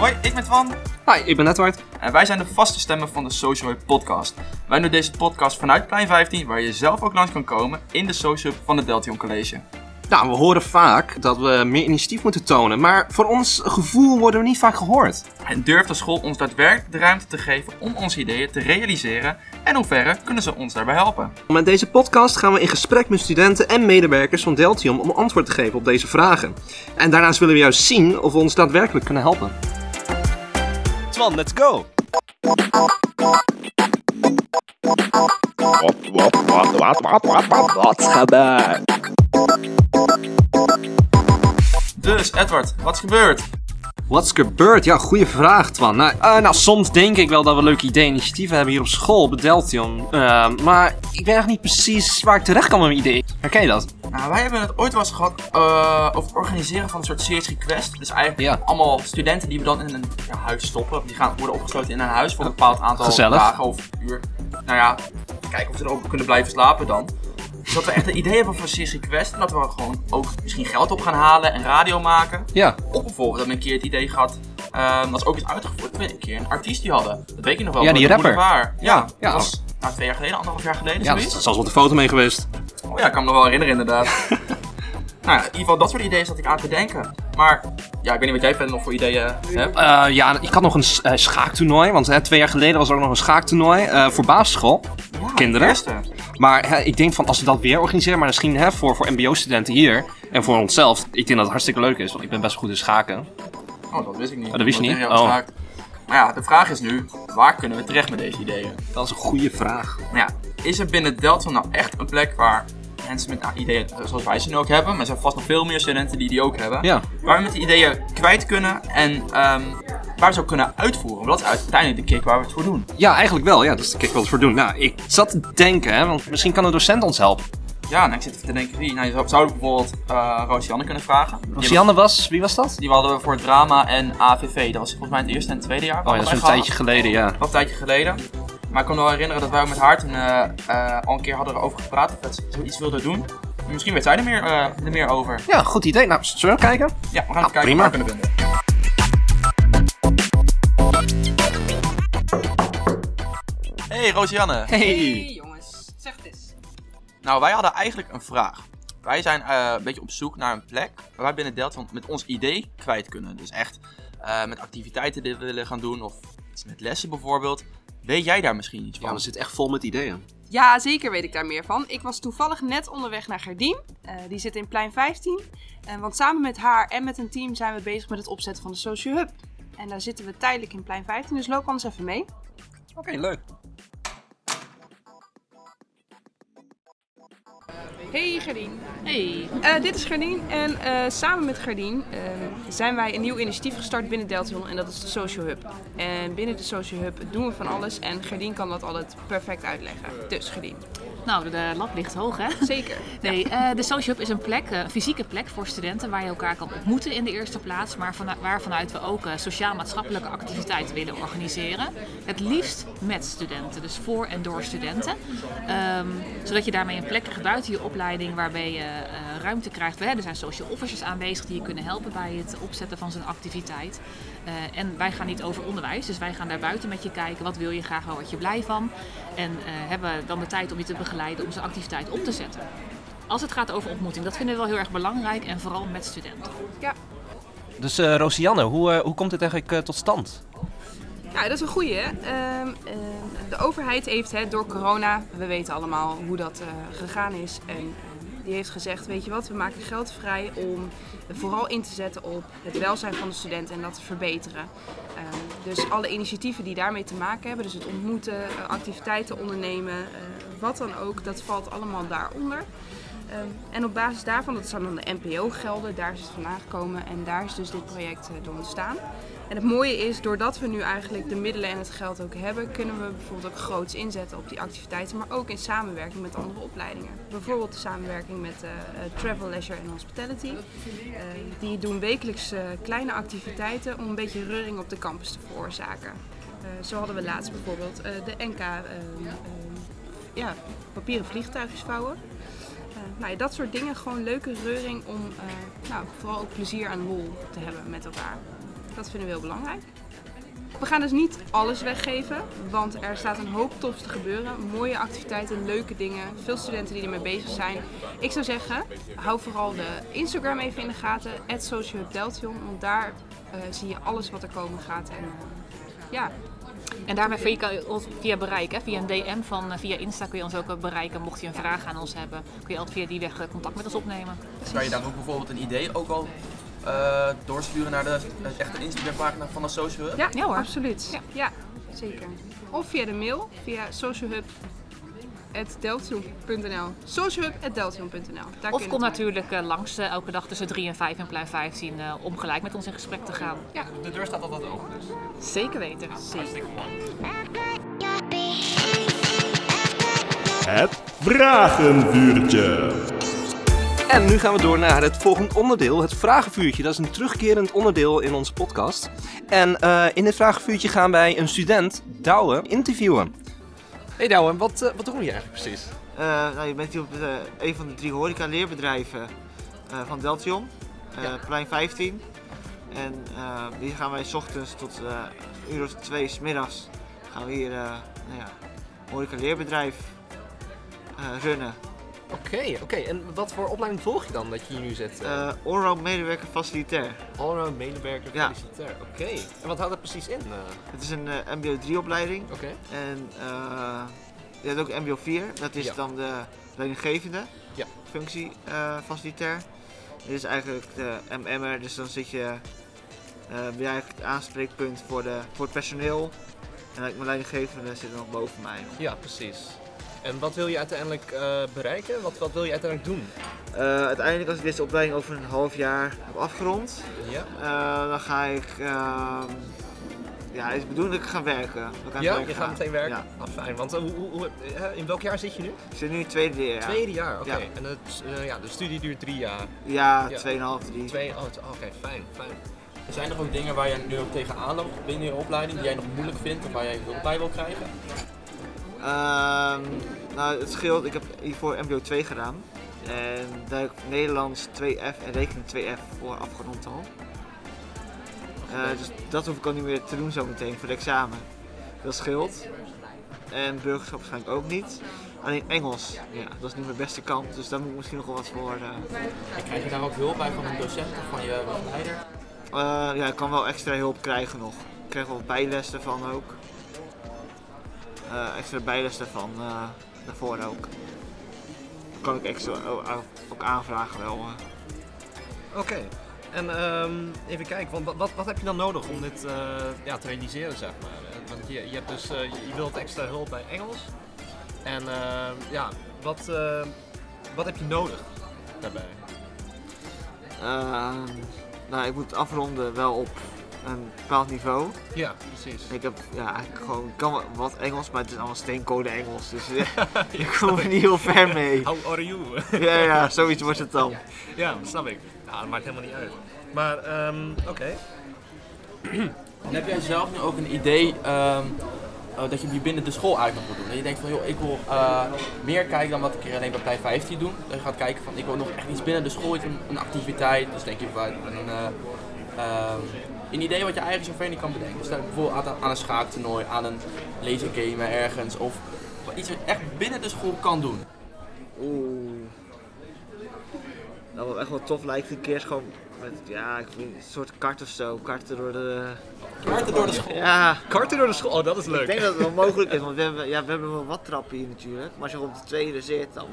Hoi, ik ben Twan Hi, ik ben Edward. en wij zijn de vaste stemmen van de Social Hub podcast. Wij doen deze podcast vanuit Plein 15, waar je zelf ook langs kan komen in de Social Hub van het Deltion College. Nou, we horen vaak dat we meer initiatief moeten tonen, maar voor ons gevoel worden we niet vaak gehoord. En durft de school ons daadwerkelijk de ruimte te geven om onze ideeën te realiseren en hoe verre kunnen ze ons daarbij helpen? Met deze podcast gaan we in gesprek met studenten en medewerkers van Deltium om antwoord te geven op deze vragen. En daarnaast willen we juist zien of we ons daadwerkelijk kunnen helpen. Twan, let's go! Wat, wat, wat, wat, wat, wat, wat, wat gebeurt? Dus Edward, wat is gebeurd? What's gebeurd? Ja, goede vraag, Twan. Nou, eh, nou, soms denk ik wel dat we leuke ideeën en initiatieven hebben hier op school, op Deltion. Eh, maar ik weet echt niet precies waar ik terecht kan met mijn idee. Herken je dat? Nou, wij hebben het ooit wel eens gehad eh, over het organiseren van een soort series request. Dus eigenlijk Ja. allemaal studenten die we dan in een ja, huis stoppen. Die gaan worden opgesloten in een huis voor een bepaald aantal Gezellig. dagen of uur. Nou ja, kijken of ze erop kunnen blijven slapen dan. Dus dat we echt een idee hebben voor een series request. En dat we gewoon ook misschien geld op gaan halen en radio maken. Ja. Of bijvoorbeeld hebben we een keer het idee gehad, ehm, dat is ook is uitgevoerd, dat we een keer een artiest die hadden. Dat weet je nog wel. Ja, die van de rapper. Ja, Ja, dat was nou, twee jaar geleden, anderhalf jaar geleden, Ja, zoiets. er is zelfs wat een foto mee geweest. Oh ja, ik kan me nog wel herinneren inderdaad. nou ja, in ieder geval dat soort ideeën zat ik aan te denken. Maar ja, ik weet niet wat jij verder nog voor ideeën hebt. Eh, ja, ik had nog een eh, schaaktoernooi, want hè, twee jaar geleden was er ook nog een schaaktoernooi eh, voor basisschool. Ja, kinderen? de eerste. Maar hè, ik denk van als we dat weer organiseren, maar misschien hè, voor, voor mbo-studenten hier en voor onszelf, ik denk dat het hartstikke leuk is, want ik ben best goed in schaken. Oh, dat wist ik niet. Oh, dat wist je niet? Oh. Maar ja, de vraag is nu, waar kunnen we terecht met deze ideeën? Dat is een goede vraag. Nou ja, is er binnen Delta nou echt een plek waar mensen met nou, ideeën zoals wij ze nu ook hebben, maar er zijn vast nog veel meer studenten die die ook hebben, Ja. waar we met die ideeën kwijt kunnen en ehm, waar we ze ook kunnen uitvoeren? Want dat is uiteindelijk de kick waar we het voor doen. Ja, eigenlijk wel. Ja, dat is de kick wel eens voor doen. Nou, ik zat te denken, hè, want misschien kan een docent ons helpen. Ja, nou, ik zit even te denken wie. Nou, je zou, zou ik bijvoorbeeld uh, kunnen vragen. Rosianne was, wie was dat? Die hadden we voor drama en AVV. Dat was volgens mij het eerste en het tweede jaar. Oh ja, dat is een tijdje geleden, ja. een tijdje geleden. Maar ik kan me wel herinneren dat wij ook met haar toen eh, eh, al een keer hadden over gepraat. Dat we zoiets wilden doen. Misschien weet zij er meer, eh, er meer over. Ja, goed idee. Nou, zullen we kijken? Ja, we gaan even kijken prima. waar we kunnen vinden. Hey Roosianne. Hey. jongens, zeg het eens. Nou, wij hadden eigenlijk een vraag. Wij zijn eh, een beetje op zoek naar een plek waar wij binnen Delta met ons idee kwijt kunnen. Dus echt eh, met activiteiten die we willen gaan doen of iets met lessen bijvoorbeeld. Weet jij daar misschien iets Ja, van? we zitten echt vol met ideeën. Ja, zeker weet ik daar meer van. Ik was toevallig net onderweg naar Gerdien. Eh, die zit in plein 15. Eh, want samen met haar en met een team zijn we bezig met het opzetten van de Social Hub. En daar zitten we tijdelijk in plein 15, dus loop anders even mee. Oké, leuk. Hey Gerdien. Hey. Eh, dit is Gerdien en eh, samen met Gerdien eh, zijn wij een nieuw initiatief gestart binnen Deltion en dat is de Social Hub. En binnen de Social Hub doen we van alles en Gerdien kan dat altijd perfect uitleggen. Dus Gerdien. Nou, de, lat ligt hoog, hè? Zeker. Nee, eh, de Social Hub is een plek, eh, een fysieke plek voor studenten waar je elkaar kan ontmoeten in de eerste plaats, maar vanuit, waarvanuit we ook eh, sociaal-maatschappelijke activiteiten willen organiseren. Het liefst met studenten, dus voor en door studenten. Ehm, zodat je daarmee een plek krijgt buiten je opleiding waarbij je eh, ruimte krijgt. Hè, er zijn social officers aanwezig die je kunnen helpen bij het opzetten van zo'n activiteit. Eh, en wij gaan niet over onderwijs, dus wij gaan daar buiten met je kijken. Wat wil je graag, waar word je blij van? En eh, hebben dan de tijd om je te begeleiden om zo'n activiteit op te zetten. Als het gaat over ontmoeting, dat vinden we wel heel erg belangrijk en vooral met studenten. Ja. Dus eh Rosianne, hoe, eh, hoe komt dit eigenlijk tot stand? Ja, dat is een goeie. hè. Ehm, ehm, de overheid heeft hè, door corona, we weten allemaal hoe dat eh, gegaan is. En die heeft gezegd, weet je wat, we maken geld vrij om vooral in te zetten op het welzijn van de studenten en dat te verbeteren. Ehm, dus alle initiatieven die daarmee te maken hebben, dus het ontmoeten, eh, activiteiten ondernemen, eh, wat dan ook, dat valt allemaal daaronder. Ehm, en op basis daarvan, dat zijn dan de NPO-gelden, daar is het vandaan gekomen en daar is dus dit project eh, door ontstaan. En het mooie is, doordat we nu eigenlijk de middelen en het geld ook hebben, kunnen we bijvoorbeeld ook groots inzetten op die activiteiten, maar ook in samenwerking met andere opleidingen. Bijvoorbeeld de samenwerking met eh, eh, Travel, Leisure en Hospitality. Eh, die doen wekelijks kleine activiteiten om een beetje reuring op de campus te veroorzaken. Zo hadden we laatst bijvoorbeeld de NK eh, eh, ja, papieren vliegtuigjes vouwen. Nou ja, dat soort dingen, gewoon leuke reuring om nou, vooral ook plezier en lol te hebben met elkaar. Dat vinden we heel belangrijk. We gaan dus niet alles weggeven, want er staat een hoop tofs te gebeuren. Mooie activiteiten, leuke dingen, veel studenten die ermee bezig zijn. Ik zou zeggen, hou vooral de Instagram even in de gaten, @socialhubdeltion, want daar eh, zie je alles wat er komen gaat. En eh, ja, En daarbij via, ons via bereik, hè, via een DM van eh, via Insta kun je ons ook bereiken. Mocht je een vraag aan ons hebben, kun je altijd via die weg contact met ons opnemen. Kan je daar ook bijvoorbeeld een idee ook al doorsturen naar de echte Instagram pagina van de Social Hub? ja, Ja hoor. absoluut. Ja. Ja. zeker. Of via de mail, via socialhub.deltion.nl socialhub.deltion.nl Of kom natuurlijk eh, langs eh, elke dag tussen 3 en 5 in plein 15 eh, om gelijk met ons in gesprek te gaan. Ja, De deur staat altijd open dus. zeker weten. Hartstikke mooi. Het vragenvuurtje. En nu gaan we door naar het volgende onderdeel, het vragenvuurtje. Dat is een terugkerend onderdeel in onze podcast. En eh, in dit vragenvuurtje gaan wij een student, Douwe, interviewen. Hey Douwe, wat, eh, wat doen jullie eigenlijk precies? Eh, nou, je bent hier op de, een van de drie horeca-leerbedrijven eh, van Deltion, eh, Ja. plein 15. En eh, hier gaan wij s ochtends tot eh, een uur of twee 's middags gaan we hier eh nou ja, horeca-leerbedrijf eh, runnen. Oké, oké. En wat voor opleiding volg je dan dat je hier nu zit? Uh, allround medewerker facilitair. Allround medewerker, Ja. felicitair. Oké. En wat houdt dat precies in? eh? Het is een eh, MBO 3 opleiding Oké. en je hebt ook MBO 4, dat is Ja. dan de leidinggevende Ja. functie facilitair. Dit is eigenlijk de MM'er, dus dan zit je, ben jij eigenlijk het aanspreekpunt voor, de, voor het personeel. En mijn leidinggevende zit er nog boven mij. Ja, precies. En wat wil je uiteindelijk eh, bereiken? Wat, wat wil je uiteindelijk doen? Eh, uiteindelijk als ik deze opleiding over een half jaar heb afgerond, Ja? eh, dan ga ik, ehm, ja is de bedoeling dat ik ga werken. Ja, je ga. gaat meteen werken? Ja. Ah, fijn. Want hoe, hoe, in welk jaar zit je nu? Ik zit nu in het tweede jaar. Tweede jaar, oké. Ja. En het, eh, ja, de studie duurt drie jaar. Ja, Ja. 2,5, 3. Twee, oh, oké, fijn, fijn. Zijn er ook dingen waar je nu ook tegenaan loopt binnen je opleiding die jij nog moeilijk vindt of waar jij hulp bij wil krijgen? Ehm, nou, het scheelt. Ik heb hiervoor MBO 2 gedaan. En daar heb ik Nederlands 2F en rekening 2F voor afgerond al. Eh, dus dat hoef ik al niet meer te doen zometeen voor het examen. Dat scheelt. En burgerschap waarschijnlijk ook niet. Alleen Engels, ja, dat is niet mijn beste kant. Dus daar moet ik misschien nog wel wat voor. eh. En krijg je daar ook hulp bij van een docent of van je begeleider? Eh, ja, ik kan wel extra hulp krijgen nog. Ik krijg wel bijles daarvan ook. Eh, extra bijles daarvan, eh, daarvoor ook. Dat kan ik extra ook, ook aanvragen wel. eh. Oké. En ehm, even kijken, want wat, wat, heb je dan nodig om dit ja, te realiseren, zeg maar? Want je, je, hebt dus, je wilt extra hulp bij Engels. En ehm, ja, wat, eh, wat heb je nodig daarbij? Ehm, nou, ik moet afronden wel op een bepaald niveau. Ja, precies. Ik heb ja, eigenlijk gewoon, ik kan wel wat Engels, maar het is allemaal steencode Engels. Dus eh, ik kom er niet heel ver mee. How are you? Ja, ja, zoiets wordt het dan. ja, dat snap ik. Nou, dat maakt helemaal niet uit. Maar, ehm, oké. Heb jij zelf nu ook een idee ehm, eh, dat je die binnen de school uit nog wil doen? Dat je denkt van joh, ik wil eh, meer kijken dan wat ik alleen bij Plein 15 doe. Dat je gaat kijken van ik wil nog echt iets binnen de school, iets, een, een activiteit. Dus denk je van een, eh, ehm, een idee wat je eigenlijk zoveel niet kan bedenken. Dus denk bijvoorbeeld aan, aan een schaaktoernooi, aan een lasergame ergens. Of iets wat je echt binnen de school kan doen. Oeh. Nou, wat echt wel tof lijkt, een keer is gewoon met, ja, ik een soort kart of zo. Karten door de. Kaarten door de school. Ja, Karten door de school, oh dat is leuk. ik denk dat het wel mogelijk is, want we hebben, ja, we hebben wel wat trappen hier natuurlijk. Maar als je op de tweede zit, dan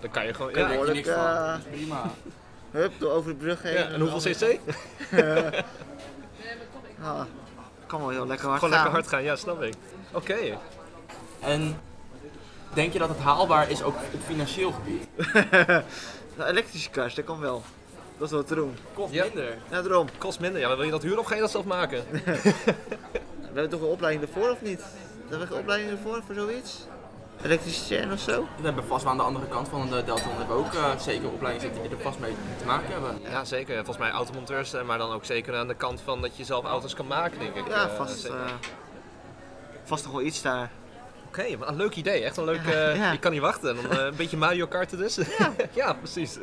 Dan kan je gewoon... kan Ja, je van. eh, Prima. Hup, door over de brug heen. ja, en hoeveel cc? Ah, kan wel heel lekker hard Gewoon gaan. lekker hard gaan, ja, snap ik. Oké. En denk je dat het haalbaar is ook op financieel gebied? Nou, elektrische kast, dat kan wel. Dat is wel te doen. Kost Ja. minder. Ja, daarom. Kost minder. Ja, wil je dat huren of ga je dat zelf maken? We hebben toch een opleiding ervoor of niet? Hebben we een opleiding ervoor voor zoiets? Elektricien of zo? We hebben vast wel aan de andere kant van de Delta hebben ook eh, zeker opleidingen zitten die er vast mee te maken hebben. Ja, zeker. Volgens mij automonteurs, eh, maar dan ook zeker aan de kant van dat je zelf auto's kan maken, denk ik. Ja, eh, vast, eh, vast nog wel iets daar. Oké, maar een leuk idee. Echt een leuk... eh, Ja. Ik kan niet wachten. Dan, eh, een beetje Mario Karten dus. Ja, precies.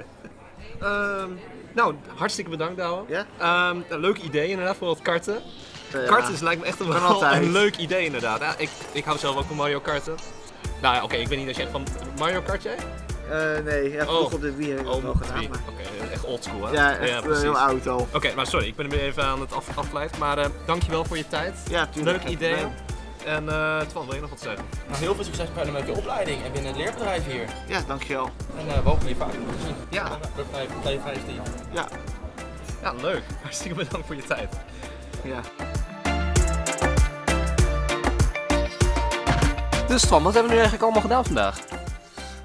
Ehm, Nou, hartstikke bedankt Douwe. Ja? Ehm, een leuk idee inderdaad voor het karten. Karten ja. is, lijkt me echt een, wel een leuk idee inderdaad. Ja, ik, ik hou zelf ook van Mario Karten. Nou ja, oké, ik weet niet als je echt van Mario Kart jij? Eh, nee, ja, vroeg Oh. op de Wii heb ik dat Oh, de gedaan. Maar- Oké, echt oldschool hè? Ja, echt eh, heel oud al. Oké, maar sorry, ik ben er weer even aan het af, afgeleid. Maar eh, dankjewel voor je tijd. Ja, tuurlijk. Leuk idee. En eh Twan, wil je nog wat zeggen? Nou, heel veel succes verder met je opleiding en binnen het leerbedrijf hier. Ja, dankjewel. En uh, we hopen je vaak te zien. Ja. Bij Play 15. Ja, Ja, leuk. Hartstikke bedankt voor je tijd. ja. Dus Twan, wat hebben we nu eigenlijk allemaal gedaan vandaag?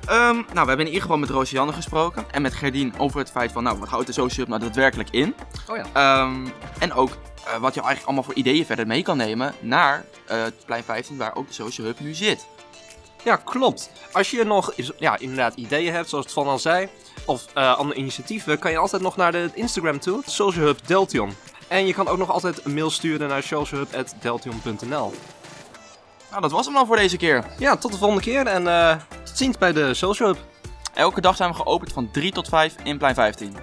Ehm, nou, we hebben in ieder geval met Roosje gesproken en met Gerdien over het feit van, nou, wat houdt de social hub nou daadwerkelijk in? Oh ja. Ehm, en ook eh, wat je eigenlijk allemaal voor ideeën verder mee kan nemen naar eh, het plein 15 waar ook de social hub nu zit. Ja, klopt. Als je nog ja, inderdaad ideeën hebt, zoals Twan al zei, of eh, andere initiatieven, kan je altijd nog naar de Instagram toe, Social Hub Deltion. En je kan ook nog altijd een mail sturen naar socialhub.deltion.nl. Nou, dat was hem dan voor deze keer. Ja, tot de volgende keer en eh, tot ziens bij de Social Hub. Elke dag zijn we geopend van 3 tot 5 in plein 15.